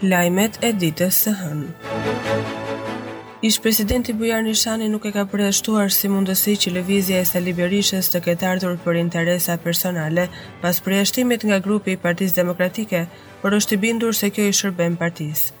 Lajmet e ditës së hënë. Ish presidenti Bujar Nishani nuk e ka përjashtuar si mundësi që lëvizja e Sali Berishës të ketë ardhur për interesa personale pas përjashtimit nga grupi i Partisë Demokratike, por është i bindur se kjo i shërben partisë.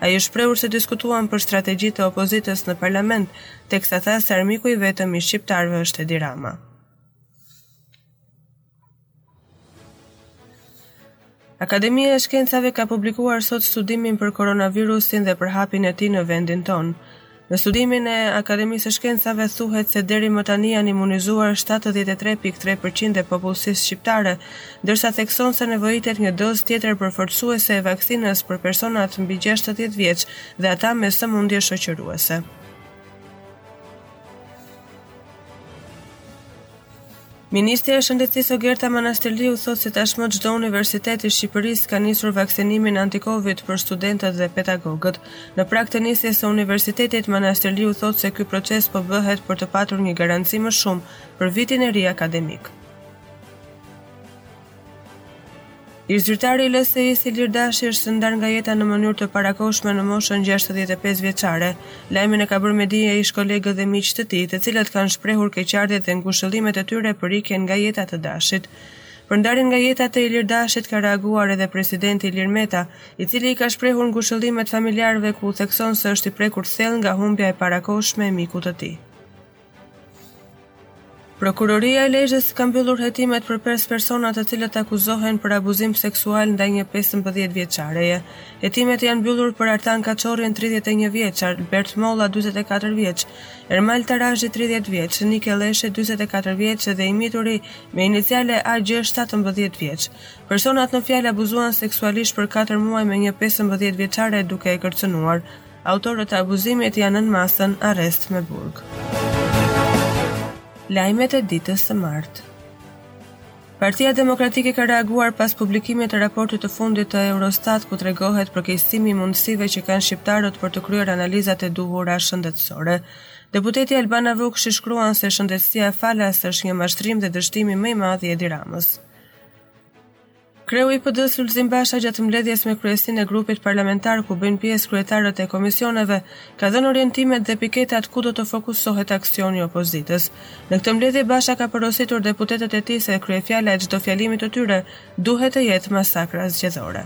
Ai është shprehur se diskutuan për strategjitë e opozitës në parlament, teksa tha se armiku i vetëm i shqiptarëve është Edi Rama. Akademia e Shkencave ka publikuar sot studimin për koronavirusin dhe përhapjen e tij në vendin tonë. Në studimin e Akademisë së Shkencave thuhet se deri më tani janë imunizuar 73.3% e popullsisë shqiptare, ndërsa thekson se nevojitet një dozë tjetër përforcuese e vaksinës për personat mbi 60 vjeç dhe ata me sëmundje shoqëruese. Ministrja e Shëndetësisë Ogerta Manastirliu thotë se tashmë çdo universitet i Shqipërisë ka nisur vaksinimin anti-Covid për studentët dhe pedagogët. Në prag të nisjes së universitetit, Manastirliu thotë se ky proces po bëhet për të patur një garanci më shumë për vitin e ri akademik. Ish zyrtari i LSI-së Ilir Dashi është ndarë nga jeta në mënyrë të parakohshme në moshën 65 vjeçare. Lajmin e ka bërë me dije ish kolegë dhe miq të tij, të cilët kanë shprehur keqardhjet dhe ngushëllimet e tyre për ikjen nga jeta të Dashit. Për ndarjen nga jeta të Ilir Dashit ka reaguar edhe presidenti Ilir Meta, i cili i ka shprehur ngushëllimet familjarëve ku thekson se është i prekur thellë nga humbja e parakohshme e mikut të tij. Prokuroria e Lezhës ka mbyllur hetimet për pesë persona të cilët akuzohen për abuzim seksual ndaj një 15 vjeçareje. Hetimet janë mbyllur për Artan Kaçorrin 31 vjeç, Albert Molla 44 vjeç, Ermal Tarazhi 30 vjeç, Nike Lleshi 44 vjeç dhe i mituri me iniciale AG 17 vjeç. Personat në fjalë abuzuan seksualisht për 4 muaj me një 15 vjeçare duke e kërcënuar. Autorët e abuzimit janë nën masën arrest me burg. Lajmet e ditës së martë. Partia Demokratike ka reaguar pas publikimit të raportit të fundit të Eurostat ku tregohet përkeqësimi i mundësive që kanë shqiptarët për të kryer analizat e duhura shëndetësore. Deputeti Albana Vokshi shkruan se shëndetësia e falas është një mashtrim dhe dështimi më i madh i Edi Ramës. Kreu i PD-së Lulzim Basha gjatë mbledhjes me kryesinë e grupit parlamentar ku bëjnë pjesë kryetarët e komisioneve ka dhënë orientimet dhe piketat ku do të fokusohet aksioni i opozitës. Në këtë mbledhje Basha ka porositur deputetët e tij se kryefjala e çdo fjalimi të tyre duhet të jetë masakra zgjedhore.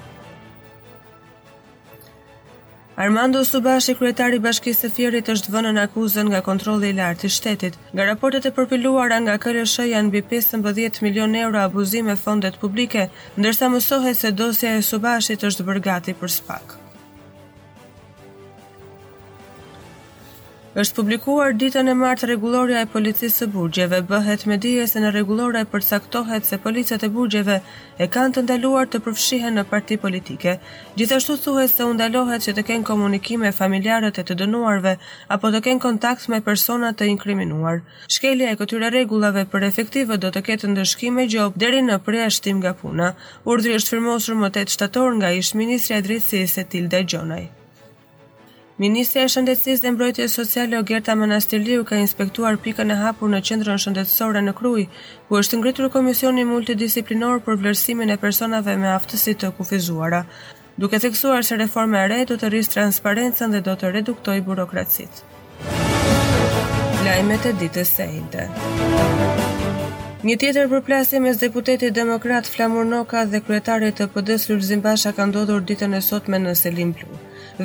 Armando Subashi, kryetari i Bashkisë së Fierit, është vënë nën akuzë nga Kontrolli i Lartë i Shtetit. Nga raportet e përpiluara nga KLSH janë mbi pesëmbëdhjetë milionë euro abuzim me fondet publike, ndërsa mësohet se dosja e Subashit është bërë gati për SPAK. Është publikuar ditën e martë rregullorja e Policisë së Burgjeve. Bëhet me dije se në rregullore përcaktohet se policët e burgjeve e kanë të ndaluar të përfshihen në parti politike. Gjithashtu thuhet se u ndalohet që të kenë komunikime me familjarët e të dënuarve apo të kenë kontakt me persona të inkriminuar. Shkelja e këtyre rregullave për efektivët do të ketë ndëshkim me gjobë deri në përjashtim nga puna. Urdhri është firmosur më tetë shtator nga ish-ministrja e Drejtësisë, Etilda Gjonaj. Ministrja e Shëndetësisë dhe Mbrojtjes Sociale Ogerta Manastirliu ka inspektuar pikën e hapur në qendrën shëndetësore në Krujë, ku është ngritur komisioni multidisiplinor për vlerësimin e personave me aftësi të kufizuara, duke theksuar se reforma e re do të rrisë transparencën dhe do të reduktojë burokracitë. Lajmet e ditës së enjte. Një tjetër përplasje mes deputetit demokrat Flamur Noka dhe kryetarit të PD-së Lulzim Basha ka ndodhur ditën e sotme në selinë blu.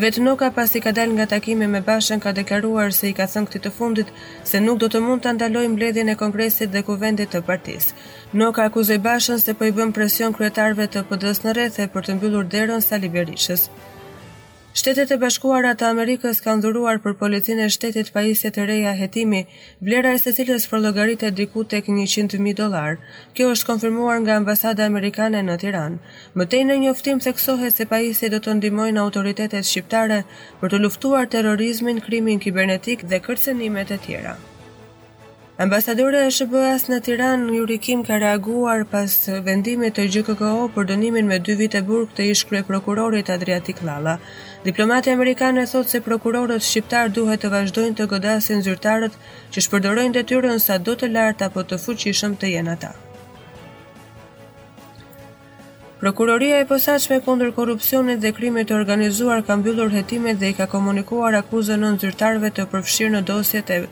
Vetë Noka pasi ka dalë nga takimi me Bashën ka deklaruar se i ka thënë këtij të fundit se nuk do të mund ta ndalojë mbledhjen e kongresit dhe kuvendit të partisë. Noka akuzoi Bashën se po i bën presion kryetarëve të PD-së në rrethe për të mbyllur derën Sali Berishës. Shtetet e Bashkuara të Amerikës kanë dhuruar për Policinë e Shtetit pajisje të reja hetimi, vlera e së cilës përllogaritet diku tek njëqind mijë dollarë. Kjo është konfirmuar nga Ambasada Amerikane në Tiranë. Më tej në njoftim theksohet se pajisjet do të ndihmojnë autoritetet shqiptare për të luftuar terrorizmin, krimin kibernetik dhe kërcënimet e tjera. Ambasadorja e SHBA-së në Tiranë, Yuri Kim ka reaguar pas vendimit të GJKKO për dënimin me 2 vite burg të ish kryeprokurorit Adriatik Llalla. Diplomatja amerikane thotë se prokurorët shqiptarë duhet të vazhdojnë të godasin zyrtarët që shpërdorojnë detyrën sado të lartë apo të fuqishëm të jenë ata. Prokuroria e Posaçme kundër Korrupsionit dhe Krimit të Organizuar ka mbyllur hetimet dhe i ka komunikuar akuzën nëntë zyrtarëve të përfshirë në dosjet e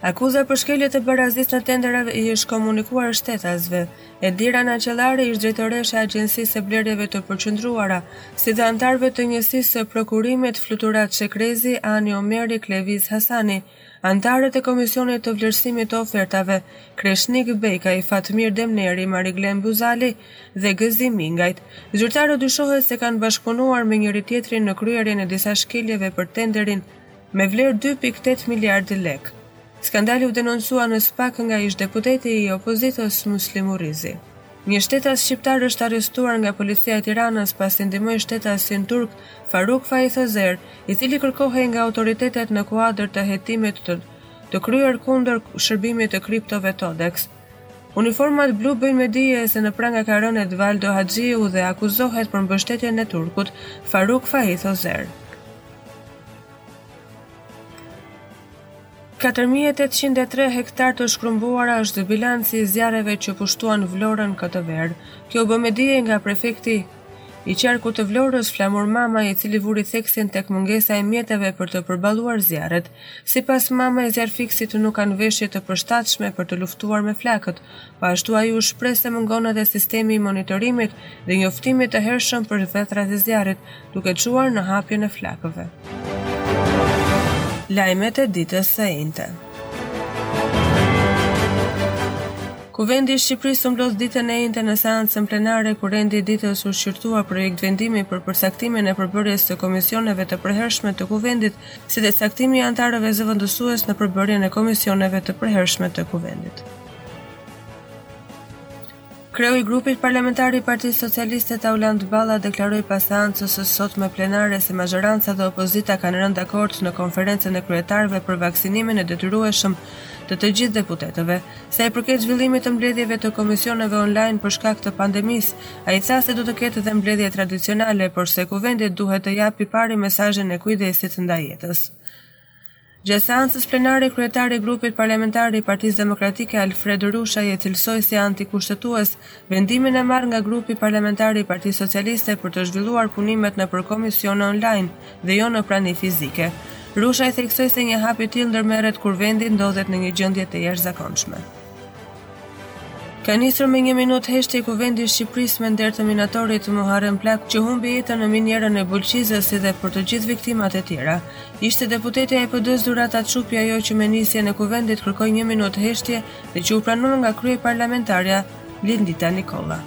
Akuza për shkelje të barazisë në tenderave i është komunikuar shtetasve. Edlira Naqellari, ish drejtoresha e Agjencisë së Blerjeve të Përqendruara, si dhe anëtarëve të njësisë së prokurimit Flutura Çekrezi, Ani Ymeri, Klevis Hasani, Anëtarët e Komisionit të Vlerësimit të Ofertave, Kreshnik Bekaj, Fatmir Demneri, Mariglen Buzali dhe Gëzim Mingaj, zyrtarët dyshohet se kanë bashkëpunuar me njëri-tjetrin në kryerjen e disa shkeljeve për tenderin me vlerë 2.8 miliardë lekë. Skandali u denoncua në SPAK nga ish-deputeti i opozitës Myslim Murrizi. Një shtetas shqiptar është arrestuar nga policia e Tiranës pasi ndihmoi shtetasin turk Faruk Fatih Ozer, i cili kërkohej nga autoritetet në kuadër të hetimit të kryer kundër shërbimit të kriptove Todex. Uniformat blu bëjnë me dije se në pranga ka rënë Edvaldo Haxhiu dhe akuzohet për mbështetjen e turkut Faruk Fatih Ozer. 4.803 hektar të shkrumbuara është bilanci i zjarreve që pushtuan Vlorën këtë verë. Kjo u bë me dije nga prefekti i qarkut të Vlorës Flamur Mamaj i cili vuri theksin tek mungesa e mjeteve për të përballuar zjarret. Sipas Mamaj zjarrfikësit nuk kanë veshje të përshtatshme për të luftuar me flakët, Po ashtu ai u shpreh se mungon edhe sistemi i monitorimit dhe njoftimit të hershëm për vatrat e zjarrit, duke çuar në hapjen e flakëve. Lajmet e ditës së enjte. Kuvendi i Shqipërisë u mblodh ditën e enjte në seancën plenare ku rendi i ditës u shqyrtua projektvendimi për përcaktimin e përbërjes së komisioneve të përhershme të Kuvendit, si dhe caktimi i anëtarëve zëvendësues në përbërjen e komisioneve të përhershme të Kuvendit. Kreu i grupit parlamentar i Partisë Socialiste Taulant Balla deklaroi pas seancës së sotme plenare se mazhoranca dhe opozita kanë rënë dakord në konferencën e kryetarëve për vaksinimin e detyrueshëm të të gjithë deputetëve. Sa i përket zhvillimit të mbledhjeve të komisioneve online për shkak të pandemisë, ai tha se do të ketë edhe mbledhje tradicionale, por se kuvendi duhet të japë i pari mesazhin e kujdesit ndaj jetës. Gjatë seancës plenare, kryetari i grupit parlamentar i Partisë Demokratike Alfred Rushaj e cilësoi si antikushtetues vendimin e marrë nga grupi parlamentar i Partisë Socialiste për të zhvilluar punimet nëpër komisione online dhe jo në prani fizike. Rushaj theksoi se një hap i tillë ndërmerret kur vendi ndodhet në një gjendje të jashtëzakonshme. Ka nisur me një minutë heshtje Kuvendi i Shqipërisë në nder të minatorit Muharrem Plak që humbi jetën në minierën e Bulqizës si dhe për të gjithë viktimat e tjera. Ishte deputetja e PD-së Dhurata Çupi ajo që me nisjen e Kuvendit kërkoi një minutë heshtje dhe që u pranua nga kryeparlamentarja Lindita Nikolla.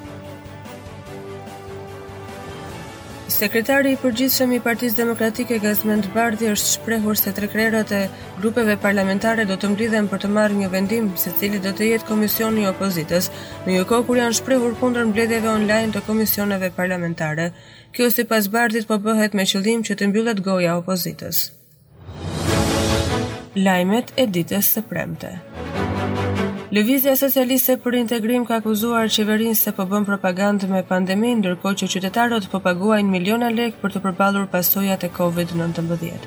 Sekretari i Përgjithshëm i Partisë Demokratike Gazmend Bardhi është shprehur se tre krerët e grupeve parlamentare do të mblidhen për të marrë një vendim se cili do të jetë komisioni i opozitës, në një kohë kur janë shprehur kundër mbledhjeve online të komisioneve parlamentare. Kjo sipas Bardhit po bëhet me qëllim që t'i mbyllet goja opozitës. Lajmet e ditës së premte. Lëvizja Socialiste për Integrim ka akuzuar qeverinë se po bën propagandë me pandeminë, ndërkohë që qytetarët po paguajnë miliona lekë për të përballur pasojat e COVID-19.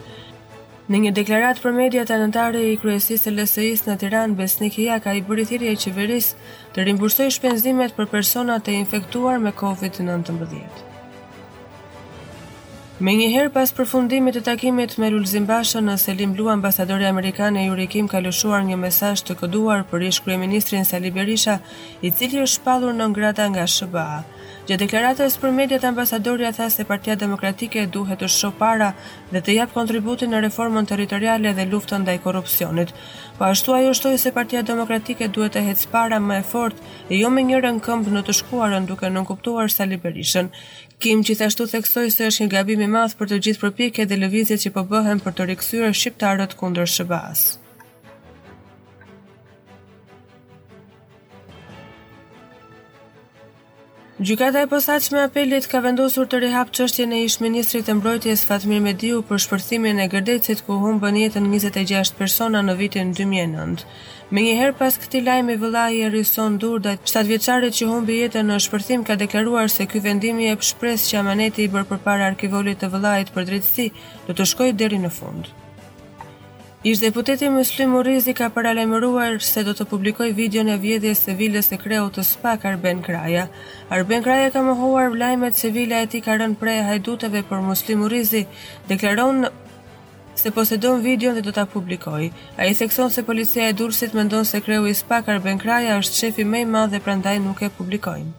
Në një deklaratë për mediat anëtare i kryesisë së LSI-së në Tiranë, Besnik Jaku i bëri thirrje qeverisë të rimbursojë shpenzimet për personat e infektuar me COVID-19. Menjëherë pas përfundimit të takimit me Lulzim Bashën në Selinë Blu ambasadorja amerikane Yuri Kim ka lëshuar një mesazh të koduar për ish-kryeministrin Sali Berisha, i cili është shpallur non grata nga SHBA. Gjatë deklaratës për mediat ambasadorja tha se Partia Demokratike duhet të shohë para dhe të japë kontributin në reformën territoriale dhe luftën ndaj korrupsionit. Po ashtu ajo shtoi se Partia Demokratike duhet të ecë para më e fortë e jo me njërën këmbë në të shkuarën duke nënkuptuar Sali Berishën. Kim gjithashtu theksoi se është një gabim i madh për të gjithë përpjekjet dhe lëvizjet që po bëhen për të rikthyer shqiptarët kundër SHBA-së. Gjykata e Posaçme e Apelit ka vendosur të rihapë çështjen e ish-ministrit të Mbrojtjes Fatmir Mediu për shpërthimin e Gërdecit ku humbën jetën 26 persona në vitin 2009. Menjëherë pas këtij lajmi vëllai i Erison Durdajt, shtatëvjeçarit që humbi jetën në shpërthim ka deklaruar se ky vendim i jep shpresë që amaneti i bërë përpara arkivolit të vëllait për drejtësi do të shkojë deri në fund. Ish-deputeti Myslym Murrizi ka paralajmëruar se do të publikojë videon e vjedhjes së vilës së kreut të SPAK Arben Kraja. Arben Kraja ka mohuar lajmet se vila e tij ka rënë pre e hajdutëve, por Myslym Murrizi deklaron se posedon videon dhe do ta publikojë. Ai thekson se policia e Durrësit mendon se kreu i SPAK Arben Kraja është shefi më i madh dhe prandaj nuk e publikojnë.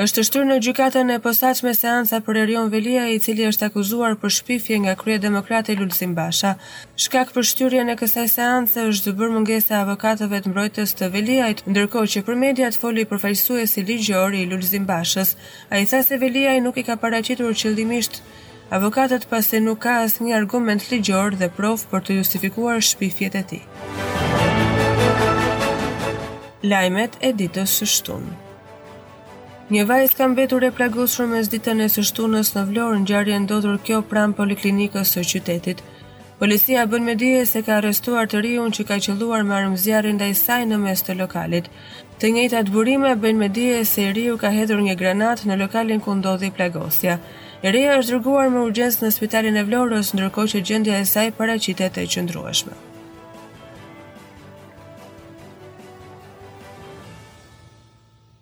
Është shtyrë në gjykatën e posaçme seanca për Erion Veliaj, i cili është akuzuar për shpifje nga kryedemokrati Lulzim Basha. Shkak për shtyrjen e kësaj seance është bërë mungesa e avokatëve mbrojtës të Veliajt, ndërkohë që për mediat foli përfaqësuesi ligjor i Lulzim Bashës. Ai tha se Veliaj nuk i ka paraqitur qëllimisht avokatët pasi nuk ka asnjë argument ligjor dhe provë për të justifikuar shpifjet e tij. Lajmet e ditës së shtunë. Një vajzë ka mbetur e plagosur mesditën e së shtunës në Vlorë, ngjarje e ndodhur kjo pranë poliklinikës së qytetit. Policia bën me dije se ka arrestuar të riun që ka qëlluar me armë zjarri ndaj saj në mes të lokalit. Të njëjtat burime bëjnë me dije se i riu ka hedhur një granatë në lokalin ku ndodhi plagosja. E reja është dërguar me urgjencë në spitalin e Vlorës, ndërkohë që gjendja e saj paraqitet e qëndrueshme.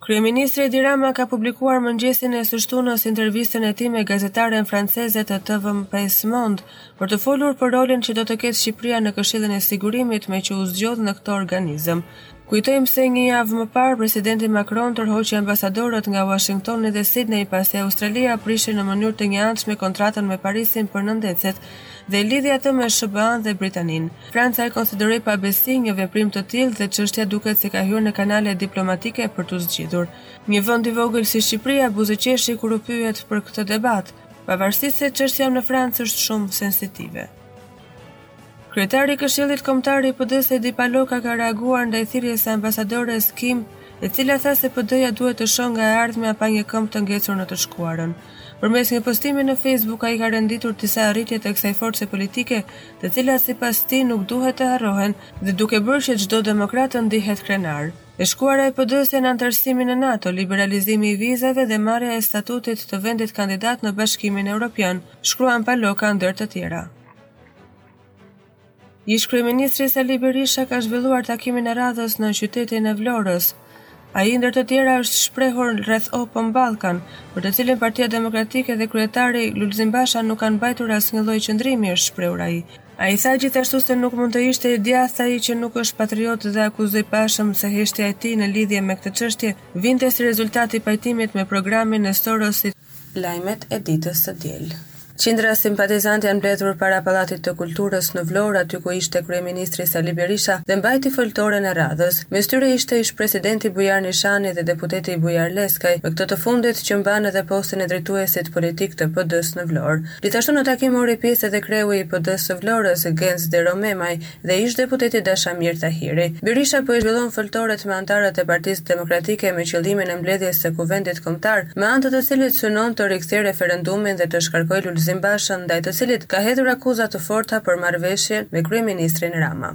Kryeministri Edi Rama ka publikuar mëngjesin e së shtunës intervistën e tij me gazetaren franceze të TV5 Monde për të folur për rolin që do të ketë Shqipëria në Këshillin e Sigurimit meqë u zgjodh në këtë organizëm. Kujtojmë se një javë më parë presidenti Macron tërhoqi ambasadorët nga Uashingtoni dhe Sidney pasi Australia prishi në mënyrë të njëanshme kontratën me Parisin për nëndetëset dhe lidhi atë me SHBA-në dhe Britaninë. Franca e konsideroi pabesi një veprim të tillë dhe çështja duket se ka hyrë në kanale diplomatike për t'u zgjidhur. Një vend i vogël si Shqipëria buzëqeshi kur u pyet për këtë debat, pavarësisht se çështja në Francë është shumë sensitive. Kryetari i Këshillit Kombëtar i PD-së Edi Paloka ka reaguar ndaj thirrjes së ambasadores Kim, e cila tha se PD-ja duhet të shohë nga e ardhmja pa një këmbë të ngecur në të shkuarën. Përmes një postimi në Facebook ai ka renditur disa arritje të kësaj force politike, të cilat sipas tij nuk duhet të harrohen dhe duke bërë që çdo demokrat të ndihet krenar. E shkuara e PD-së janë anëtarësimi në NATO, liberalizimi i vizave dhe marrja e statutit të vendit kandidat në Bashkimin Evropian, shkruan Paloka ndër të tjera. Ish kryeministri Sali Berisha ka zhvilluar takimin e radhës në qytetin e Vlorës. Ai ndër të tjera është shprehur rreth Open Balkan, për të cilin Partia Demokratike dhe kryetari Lulzim Basha nuk kanë mbajtur asnjë lloj qëndrimi, është shprehur ai. Ai tha gjithashtu se nuk mund të ishte i djathtë ai që nuk është patriot dhe akuzoi Bashën se heshtja e tij në lidhje me këtë çështje vinte si rezultat i pajtimit me programin e Sorosit. Lajmet e ditës së diel. Qindra simpatizantë janë mbledhur para Pallatit të Kulturës në Vlorë, aty ku ishte kryeministri Sali Berisha dhe mbajti foltoren e radhës. Mes tyre ishte ish-presidenti Bujar Nishani dhe deputeti Bujar Leskaj, me këtë të fundit që mban edhe postin e drejtuesit politik të PD-së në Vlorë. Gjithashtu në takim mori pjesë edhe kreu i PD-së së Vlorës, Genc Deromemaj, dhe ish-deputeti Dashamir Tahiri. Berisha po i zhvillon foltoret me anëtarët e Partisë Demokratike me qëllimin e mbledhjes së Kuvendit Kombëtar, me anë të të cilit synon të rikthejë referendumin dhe të shkarkojë Lulzim Bashën ndaj të cilit ka hedhur akuza të forta për marrëveshjen me kryeministrin Rama.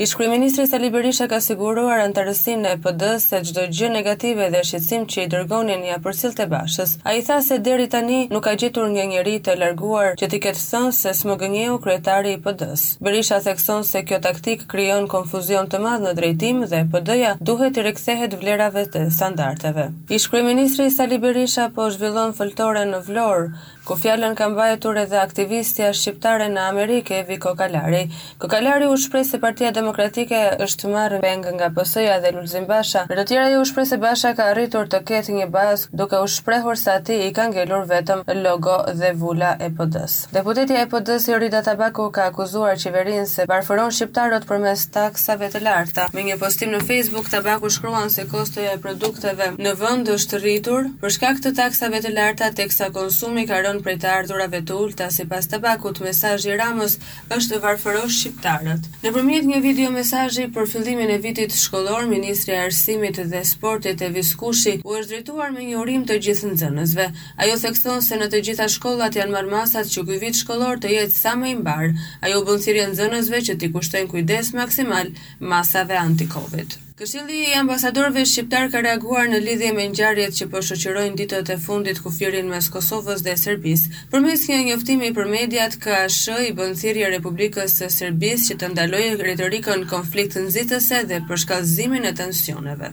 Ish-kryeministri Sali Berisha ka siguruar anëtarësinë e PD-së se çdo gjë negative dhe shqetësim që i dërgonin ia përcillte Bashës. Ai tha se deri tani nuk ka gjetur një njeri të larguar që t'i ketë thënë se s'më gënjeu kryetari i PD-së. Berisha thekson se kjo taktikë krijon konfuzion të madh në drejtim dhe PD-ja duhet t'i rikthehet vlerave dhe standardeve. Ish-kryeministri Sali Berisha po zhvillon foltore në Vlorë, ku fjalën ka mbajtur edhe aktivistja shqiptare në Amerikë Evi Kokalari. Kokalari u shpreh se Partia Demokratike është marrë peng nga PS-ja dhe Lulzim Basha. Ndër të tjera ajo u shpreh se Basha ka arritur të ketë një bazë duke u shprehur se atij i ka ngelur vetëm logo dhe vula e PD-së. Deputetja e PD-së Jorida Tabaku ka akuzuar qeverinë se varfëron shqiptarët përmes taksave të larta. Në një postim në Facebook, Tabaku shkruan se kostoja e produkteve në vend është rritur për shkak të taksave të larta, teksa konsumi ka rënë prej të ardhurave të ulëta. Sipas Tabakut, mesazhi i Ramës është të varfërosh shqiptarët. Nëpërmjet një video-mesazhi për fillimin e vitit shkollor, ministrja e Arsimit dhe Sportit Evis Kushi u është drejtuar me një urim të gjithë nxënësve. Ajo thekson se në të gjitha shkollat janë marrë masat që ky vit shkollor të jetë sa më i mbarë. Ajo u bën thirrje nxënësve që t'i kushtojnë kujdes maksimal masave anti-Covid. Këshilli i Ambasadorëve Shqiptarë ka reaguar në lidhje me ngjarjet që po shoqërojnë ditët e fundit kufirin mes Kosovës dhe Serbisë. Përmes një njoftimi për mediat, KASH i bën thirrje Republikës së Serbisë që të ndalojë retorikën konfliktnxitëse dhe përshkallëzimin e tensioneve.